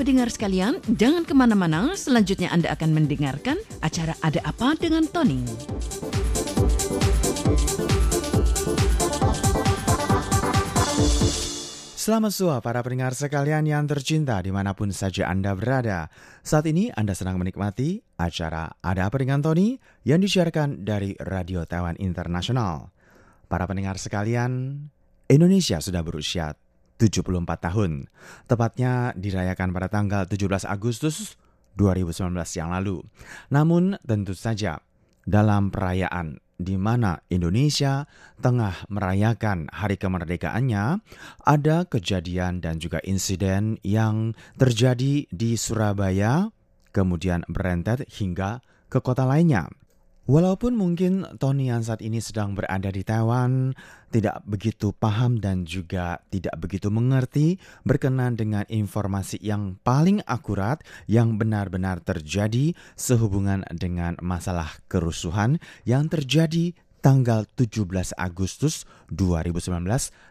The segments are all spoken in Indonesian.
pendengar sekalian, jangan ke mana-mana, selanjutnya Anda akan mendengarkan acara Ada Apa dengan Tony. Selamat sore para pendengar sekalian yang tercinta di mana pun saja Anda berada. Saat ini Anda sedang menikmati acara Ada Apa Dengan Tony yang disiarkan dari Radio Taiwan Internasional. Para pendengar sekalian, Indonesia sudah berusia 74 tahun. Tepatnya dirayakan pada tanggal 17 Agustus 2019 yang lalu. Namun tentu saja dalam perayaan di mana Indonesia tengah merayakan hari kemerdekaannya, ada kejadian dan juga insiden yang terjadi di Surabaya, kemudian berentet hingga ke kota lainnya. Walaupun mungkin Tony yang saat ini sedang berada di Taiwan tidak begitu paham dan juga tidak begitu mengerti berkenan dengan informasi yang paling akurat yang benar-benar terjadi sehubungan dengan masalah kerusuhan yang terjadi tanggal 17 Agustus 2019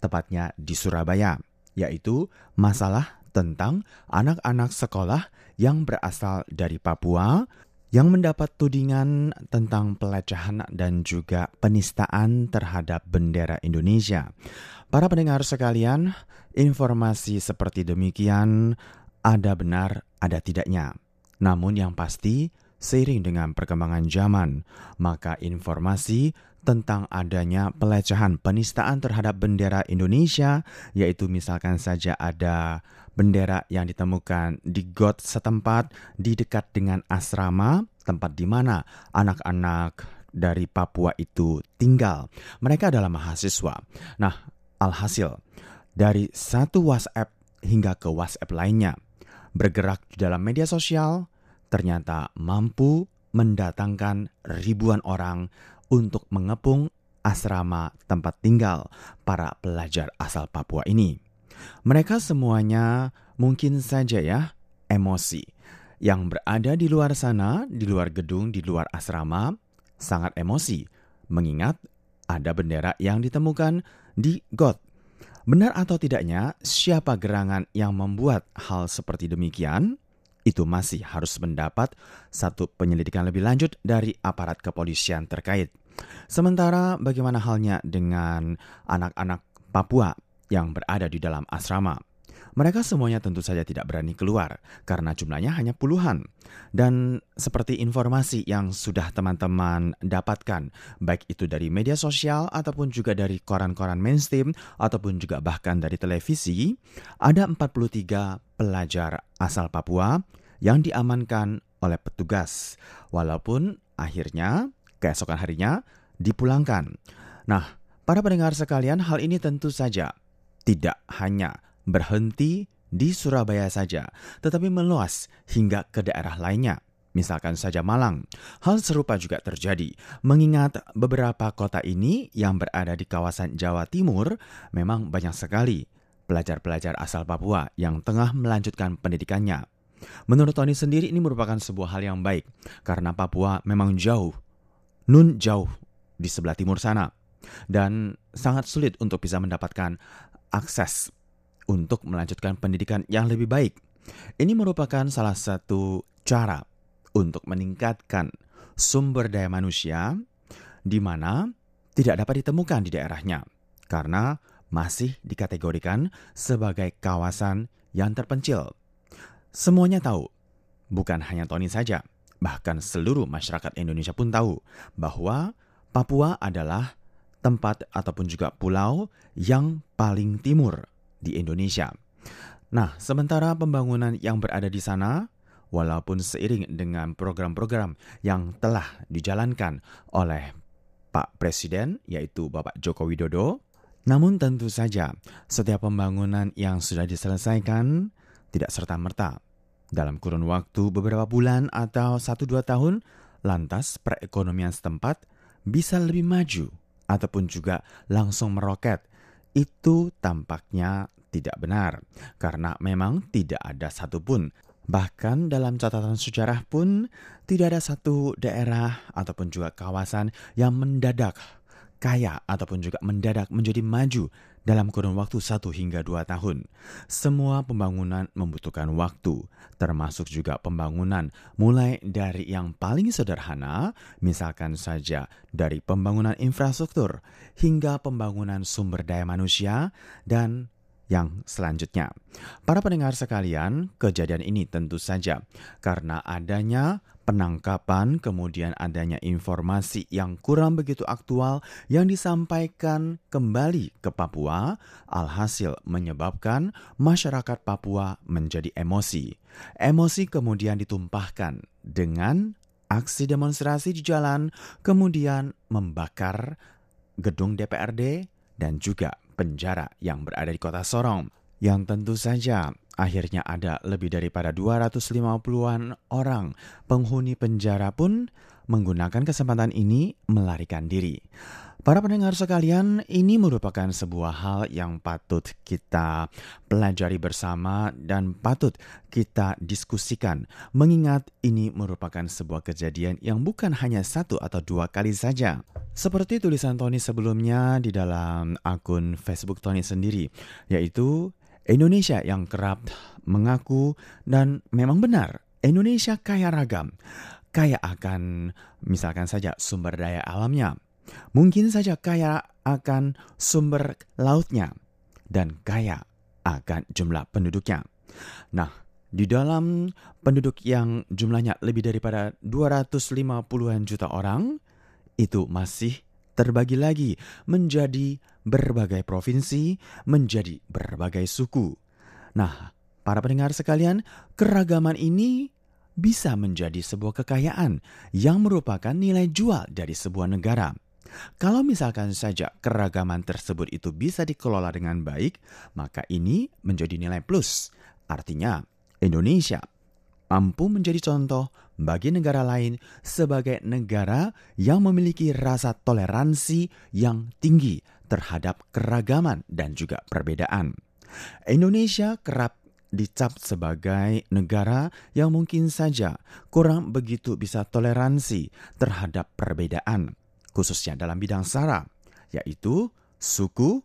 tepatnya di Surabaya, yaitu masalah tentang anak-anak sekolah yang berasal dari Papua yang mendapat tudingan tentang pelecehan dan juga penistaan terhadap bendera Indonesia. Para pendengar sekalian, informasi seperti demikian ada benar, ada tidaknya. Namun yang pasti, seiring dengan perkembangan zaman, maka informasi tentang adanya pelecehan penistaan terhadap bendera Indonesia, yaitu misalkan saja ada bendera yang ditemukan di got setempat di dekat dengan asrama, tempat di mana anak-anak dari Papua itu tinggal. Mereka adalah mahasiswa. Nah, alhasil dari satu WhatsApp hingga ke WhatsApp lainnya, bergerak di dalam media sosial, ternyata mampu mendatangkan ribuan orang untuk mengepung asrama tempat tinggal para pelajar asal Papua ini. Mereka semuanya mungkin saja ya emosi. Yang berada di luar sana, di luar gedung, di luar asrama, sangat emosi mengingat ada bendera yang ditemukan di got. Benar atau tidaknya, siapa gerangan yang membuat hal seperti demikian? Itu masih harus mendapat satu penyelidikan lebih lanjut dari aparat kepolisian terkait. Sementara bagaimana halnya dengan anak-anak Papua yang berada di dalam asrama? Mereka semuanya tentu saja tidak berani keluar karena jumlahnya hanya puluhan. Dan seperti informasi yang sudah teman-teman dapatkan, baik itu dari media sosial ataupun juga dari koran-koran mainstream ataupun juga bahkan dari televisi, ada 43 pelajar asal Papua yang diamankan oleh petugas. Walaupun akhirnya keesokan harinya dipulangkan. Nah, para pendengar sekalian, hal ini tentu saja tidak hanya berhenti di Surabaya saja, tetapi meluas hingga ke daerah lainnya. Misalkan saja Malang. Hal serupa juga terjadi, mengingat beberapa kota ini yang berada di kawasan Jawa Timur memang banyak sekali pelajar-pelajar asal Papua yang tengah melanjutkan pendidikannya. Menurut Tony sendiri ini merupakan sebuah hal yang baik, karena Papua memang jauh, nun jauh di sebelah timur sana, dan sangat sulit untuk bisa mendapatkan akses untuk melanjutkan pendidikan yang lebih baik. Ini merupakan salah satu cara untuk meningkatkan sumber daya manusia di mana tidak dapat ditemukan di daerahnya karena masih dikategorikan sebagai kawasan yang terpencil. Semuanya tahu, bukan hanya Tony saja, bahkan seluruh masyarakat Indonesia pun tahu bahwa Papua adalah tempat ataupun juga pulau yang paling timur di Indonesia. Nah, sementara pembangunan yang berada di sana, walaupun seiring dengan program-program yang telah dijalankan oleh Pak Presiden, yaitu Bapak Joko Widodo, namun tentu saja setiap pembangunan yang sudah diselesaikan tidak serta-merta. Dalam kurun waktu beberapa bulan atau satu dua tahun, lantas perekonomian setempat bisa lebih maju ataupun juga langsung meroket itu tampaknya tidak benar, karena memang tidak ada satupun. Bahkan dalam catatan sejarah pun tidak ada satu daerah ataupun juga kawasan yang mendadak kaya ataupun juga mendadak menjadi maju dalam kurun waktu satu hingga dua tahun. Semua pembangunan membutuhkan waktu, termasuk juga pembangunan mulai dari yang paling sederhana, misalkan saja dari pembangunan infrastruktur hingga pembangunan sumber daya manusia dan yang selanjutnya. Para pendengar sekalian, kejadian ini tentu saja karena adanya penangkapan, kemudian adanya informasi yang kurang begitu aktual yang disampaikan kembali ke Papua, alhasil menyebabkan masyarakat Papua menjadi emosi. Emosi kemudian ditumpahkan dengan aksi demonstrasi di jalan, kemudian membakar gedung DPRD dan juga penjara yang berada di kota Sorong. Yang tentu saja akhirnya ada lebih daripada 250-an orang penghuni penjara pun menggunakan kesempatan ini melarikan diri. Para pendengar sekalian, ini merupakan sebuah hal yang patut kita pelajari bersama dan patut kita diskusikan, mengingat ini merupakan sebuah kejadian yang bukan hanya satu atau dua kali saja. Seperti tulisan Tony sebelumnya di dalam akun Facebook Tony sendiri, yaitu Indonesia yang kerap mengaku dan memang benar, Indonesia kaya ragam, kaya akan misalkan saja sumber daya alamnya, Mungkin saja kaya akan sumber lautnya. Dan kaya akan jumlah penduduknya. Nah, di dalam penduduk yang jumlahnya lebih daripada 250-an juta orang, itu masih terbagi lagi menjadi berbagai provinsi, menjadi berbagai suku. Nah, para pendengar sekalian, keragaman ini bisa menjadi sebuah kekayaan yang merupakan nilai jual dari sebuah negara. Kalau misalkan saja keragaman tersebut itu bisa dikelola dengan baik, maka ini menjadi nilai plus. Artinya, Indonesia mampu menjadi contoh bagi negara lain sebagai negara yang memiliki rasa toleransi yang tinggi terhadap keragaman dan juga perbedaan. Indonesia kerap dicap sebagai negara yang mungkin saja kurang begitu bisa toleransi terhadap perbedaan khususnya dalam bidang sara, yaitu suku,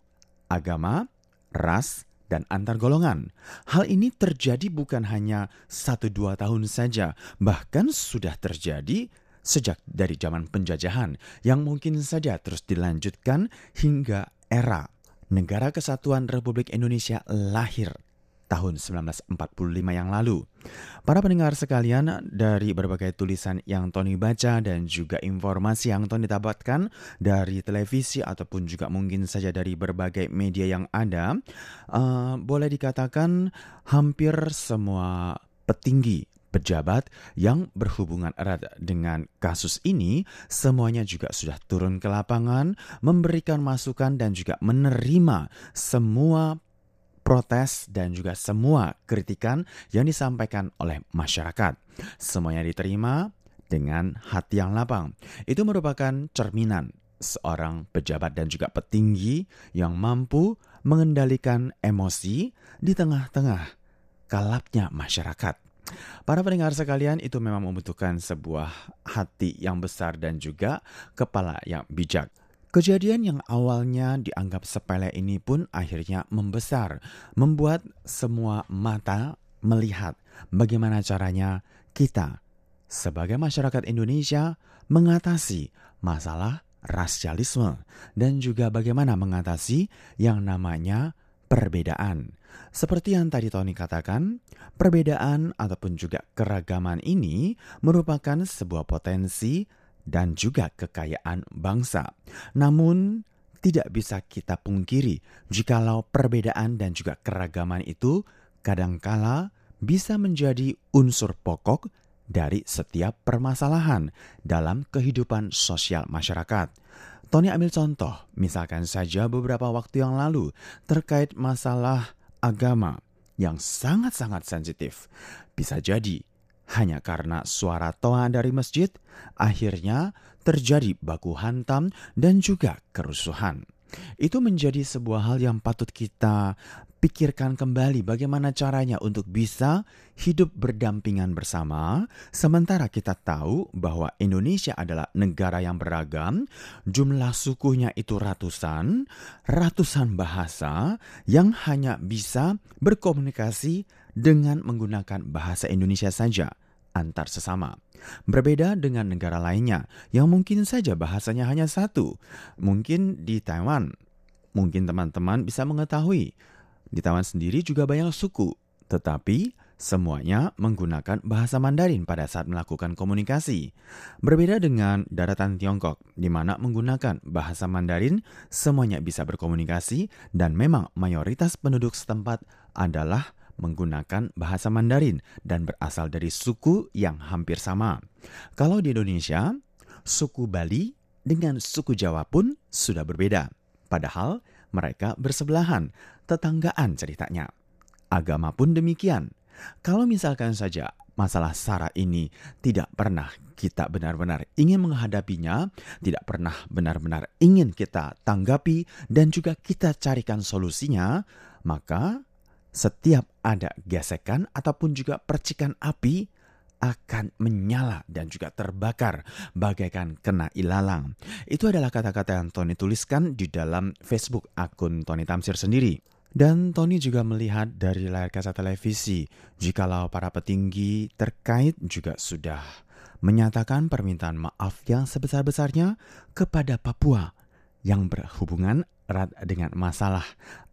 agama, ras, dan antar golongan. Hal ini terjadi bukan hanya satu dua tahun saja, bahkan sudah terjadi sejak dari zaman penjajahan yang mungkin saja terus dilanjutkan hingga era Negara Kesatuan Republik Indonesia lahir tahun 1945 yang lalu. Para pendengar sekalian, dari berbagai tulisan yang Tony baca dan juga informasi yang Tony dapatkan dari televisi ataupun juga mungkin saja dari berbagai media yang ada, uh, boleh dikatakan hampir semua petinggi pejabat yang berhubungan erat dengan kasus ini semuanya juga sudah turun ke lapangan memberikan masukan dan juga menerima semua protes dan juga semua kritikan yang disampaikan oleh masyarakat. Semuanya diterima dengan hati yang lapang. Itu merupakan cerminan seorang pejabat dan juga petinggi yang mampu mengendalikan emosi di tengah-tengah kalapnya masyarakat. Para pendengar sekalian, itu memang membutuhkan sebuah hati yang besar dan juga kepala yang bijak. Kejadian yang awalnya dianggap sepele ini pun akhirnya membesar, membuat semua mata melihat bagaimana caranya kita sebagai masyarakat Indonesia mengatasi masalah rasialisme dan juga bagaimana mengatasi yang namanya perbedaan. Seperti yang tadi Tony katakan, perbedaan ataupun juga keragaman ini merupakan sebuah potensi dan juga kekayaan bangsa. Namun, tidak bisa kita pungkiri jikalau perbedaan dan juga keragaman itu kadangkala bisa menjadi unsur pokok dari setiap permasalahan dalam kehidupan sosial masyarakat. Tony ambil contoh, misalkan saja beberapa waktu yang lalu terkait masalah agama yang sangat-sangat sensitif. Bisa jadi hanya karena suara toa dari masjid, akhirnya terjadi baku hantam dan juga kerusuhan. Itu menjadi sebuah hal yang patut kita pikirkan kembali bagaimana caranya untuk bisa hidup berdampingan bersama, sementara kita tahu bahwa Indonesia adalah negara yang beragam, jumlah sukunya itu ratusan, ratusan bahasa yang hanya bisa berkomunikasi dengan menggunakan bahasa Indonesia saja antar sesama. Berbeda dengan negara lainnya yang mungkin saja bahasanya hanya satu. Mungkin di Taiwan, mungkin teman-teman bisa mengetahui di Taiwan sendiri juga banyak suku, tetapi semuanya menggunakan bahasa Mandarin pada saat melakukan komunikasi. Berbeda dengan daratan Tiongkok, di mana menggunakan bahasa Mandarin semuanya bisa berkomunikasi dan memang mayoritas penduduk setempat adalah menggunakan bahasa Mandarin dan berasal dari suku yang hampir sama. Kalau di Indonesia, suku Bali dengan suku Jawa pun sudah berbeda. Padahal mereka bersebelahan, tetanggaan ceritanya. Agama pun demikian. Kalau misalkan saja masalah SARA ini tidak pernah kita benar-benar ingin menghadapinya, tidak pernah benar-benar ingin kita tanggapi dan juga kita carikan solusinya, maka setiap ada gesekan ataupun juga percikan api, akan menyala dan juga terbakar bagaikan kena ilalang. Itu adalah kata-kata yang Tony tuliskan di dalam Facebook akun Tony Tamsir sendiri. Dan Tony juga melihat dari layar kaca televisi, jikalau para petinggi terkait juga sudah menyatakan permintaan maaf yang sebesar-besarnya kepada Papua yang berhubungan erat dengan masalah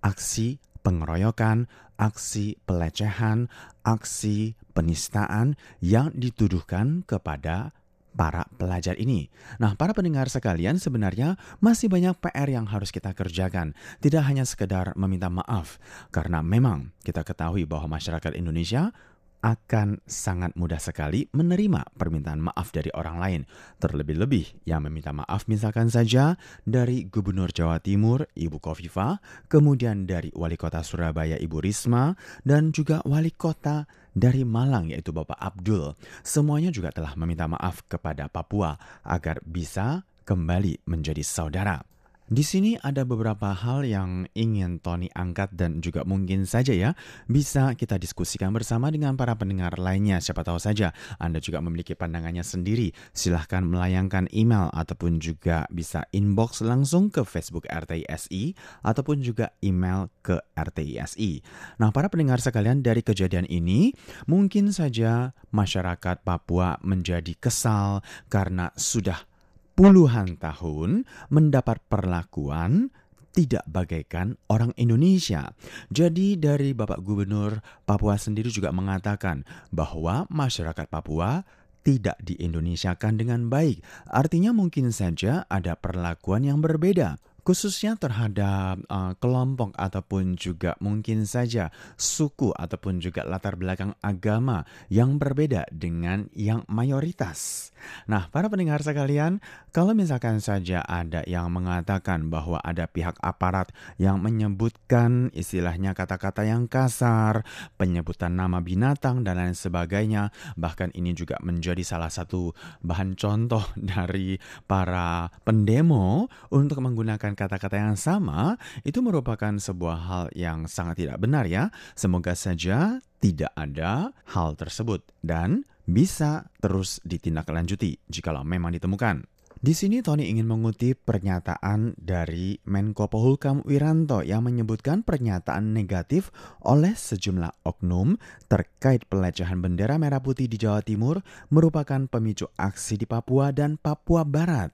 aksi pengeroyokan, aksi pelecehan, aksi penistaan yang dituduhkan kepada para pelajar ini. Nah, para pendengar sekalian, sebenarnya masih banyak PR yang harus kita kerjakan. Tidak hanya sekedar meminta maaf, karena memang kita ketahui bahwa masyarakat Indonesia akan sangat mudah sekali menerima permintaan maaf dari orang lain. Terlebih-lebih yang meminta maaf misalkan saja dari Gubernur Jawa Timur Ibu Kofifa, kemudian dari Wali Kota Surabaya Ibu Risma, dan juga Wali Kota dari Malang yaitu Bapak Abdul. Semuanya juga telah meminta maaf kepada Papua agar bisa kembali menjadi saudara. Di sini ada beberapa hal yang ingin Tony angkat dan juga mungkin saja ya bisa kita diskusikan bersama dengan para pendengar lainnya. Siapa tahu saja Anda juga memiliki pandangannya sendiri. Silahkan melayangkan email ataupun juga bisa inbox langsung ke Facebook RTISI ataupun juga email ke RTISI. Nah, para pendengar sekalian dari kejadian ini mungkin saja masyarakat Papua menjadi kesal karena sudah puluhan tahun mendapat perlakuan tidak bagaikan orang Indonesia. Jadi dari Bapak Gubernur Papua sendiri juga mengatakan bahwa masyarakat Papua tidak di Indonesiakan dengan baik. Artinya mungkin saja ada perlakuan yang berbeda khususnya terhadap uh, kelompok ataupun juga mungkin saja suku ataupun juga latar belakang agama yang berbeda dengan yang mayoritas. Nah, para pendengar sekalian, kalau misalkan saja ada yang mengatakan bahwa ada pihak aparat yang menyebutkan istilahnya kata-kata yang kasar, penyebutan nama binatang dan lain sebagainya, bahkan ini juga menjadi salah satu bahan contoh dari para pendemo untuk menggunakan kata-kata yang sama itu merupakan sebuah hal yang sangat tidak benar ya. Semoga saja tidak ada hal tersebut dan bisa terus ditindaklanjuti jikalau memang ditemukan. Di sini Tony ingin mengutip pernyataan dari Menko Polhukam Wiranto yang menyebutkan pernyataan negatif oleh sejumlah oknum terkait pelecehan bendera merah putih di Jawa Timur merupakan pemicu aksi di Papua dan Papua Barat.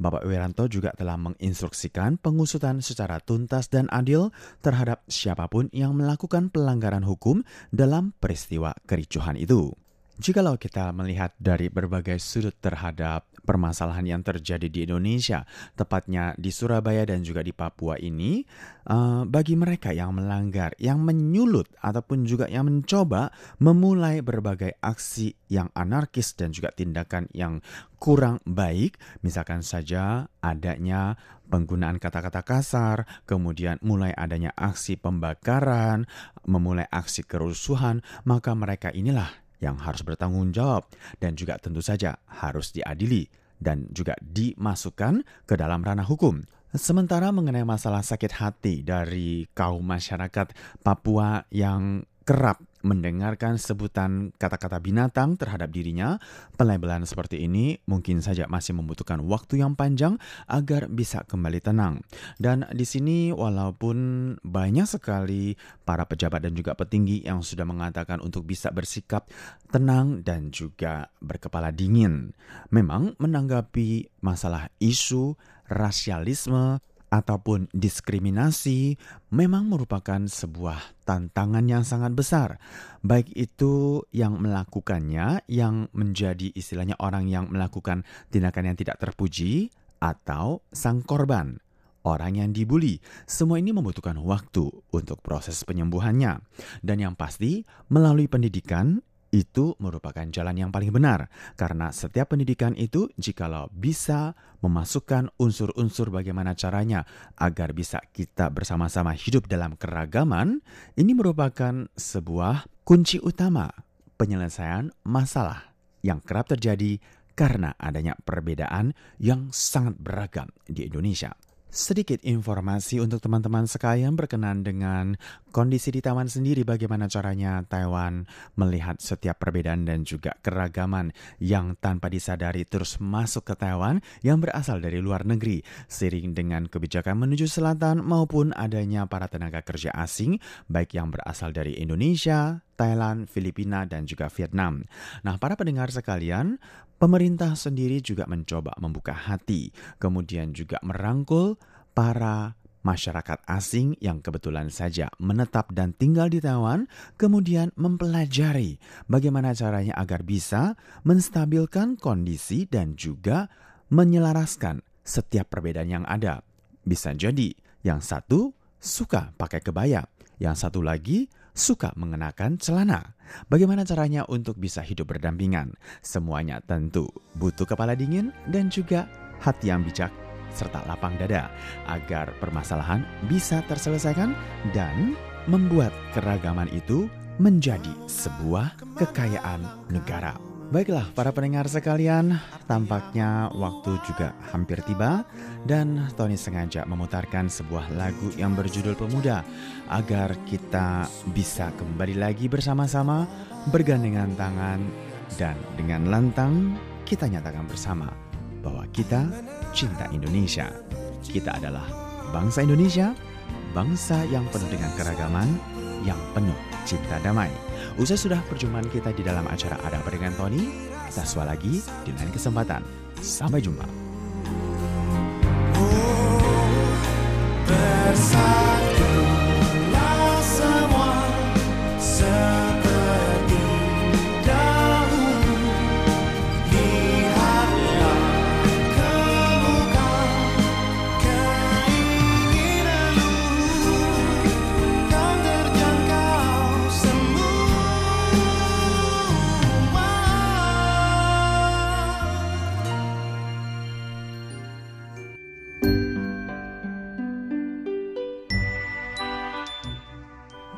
Bapak Wiranto juga telah menginstruksikan pengusutan secara tuntas dan adil terhadap siapa pun yang melakukan pelanggaran hukum dalam peristiwa kericuhan itu. Jikalau kita melihat dari berbagai sudut terhadap permasalahan yang terjadi di Indonesia, tepatnya di Surabaya dan juga di Papua ini, uh, bagi mereka yang melanggar, yang menyulut ataupun juga yang mencoba memulai berbagai aksi yang anarkis dan juga tindakan yang kurang baik, misalkan saja adanya penggunaan kata-kata kasar, kemudian mulai adanya aksi pembakaran, memulai aksi kerusuhan, maka mereka inilah yang harus bertanggung jawab dan juga tentu saja harus diadili dan juga dimasukkan ke dalam ranah hukum. Sementara mengenai masalah sakit hati dari kaum masyarakat Papua yang kerap mendengarkan sebutan kata-kata binatang terhadap dirinya, pelabelan seperti ini mungkin saja masih membutuhkan waktu yang panjang agar bisa kembali tenang. Dan di sini walaupun banyak sekali para pejabat dan juga petinggi yang sudah mengatakan untuk bisa bersikap tenang dan juga berkepala dingin. Memang menanggapi masalah isu rasialisme ataupun diskriminasi memang merupakan sebuah tantangan yang sangat besar. Baik itu yang melakukannya, yang menjadi istilahnya orang yang melakukan tindakan yang tidak terpuji, atau sang korban, orang yang dibully. Semua ini membutuhkan waktu untuk proses penyembuhannya. Dan yang pasti, melalui pendidikan, itu merupakan jalan yang paling benar karena setiap pendidikan itu jikalau bisa memasukkan unsur-unsur bagaimana caranya agar bisa kita bersama-sama hidup dalam keragaman ini merupakan sebuah kunci utama penyelesaian masalah yang kerap terjadi karena adanya perbedaan yang sangat beragam di Indonesia. Sedikit informasi untuk teman-teman sekalian berkenan dengan kondisi di Taiwan sendiri bagaimana caranya Taiwan melihat setiap perbedaan dan juga keragaman yang tanpa disadari terus masuk ke Taiwan yang berasal dari luar negeri seiring dengan kebijakan menuju selatan maupun adanya para tenaga kerja asing baik yang berasal dari Indonesia, Thailand, Filipina, dan juga Vietnam. Nah, para pendengar sekalian, pemerintah sendiri juga mencoba membuka hati, kemudian juga merangkul para masyarakat asing yang kebetulan saja menetap dan tinggal di Taiwan, kemudian mempelajari bagaimana caranya agar bisa menstabilkan kondisi dan juga menyelaraskan setiap perbedaan yang ada. Bisa jadi yang satu suka pakai kebaya, yang satu lagi suka mengenakan celana. Bagaimana caranya untuk bisa hidup berdampingan? Semuanya tentu butuh kepala dingin dan juga hati yang bijak serta lapang dada agar permasalahan bisa terselesaikan dan membuat keragaman itu menjadi sebuah kekayaan negara. Baiklah, para pendengar sekalian, tampaknya waktu juga hampir tiba dan Tony sengaja memutarkan sebuah lagu yang berjudul Pemuda agar kita bisa kembali lagi bersama-sama bergandengan tangan dan dengan lantang kita nyatakan bersama bahwa kita cinta Indonesia. Kita adalah bangsa Indonesia, bangsa yang penuh dengan keragaman, yang penuh cinta damai. Usai sudah perjumpaan kita di dalam acara Ada Apa Dengan Tony, kita sua lagi di lain kesempatan. Sampai jumpa. Bersatulah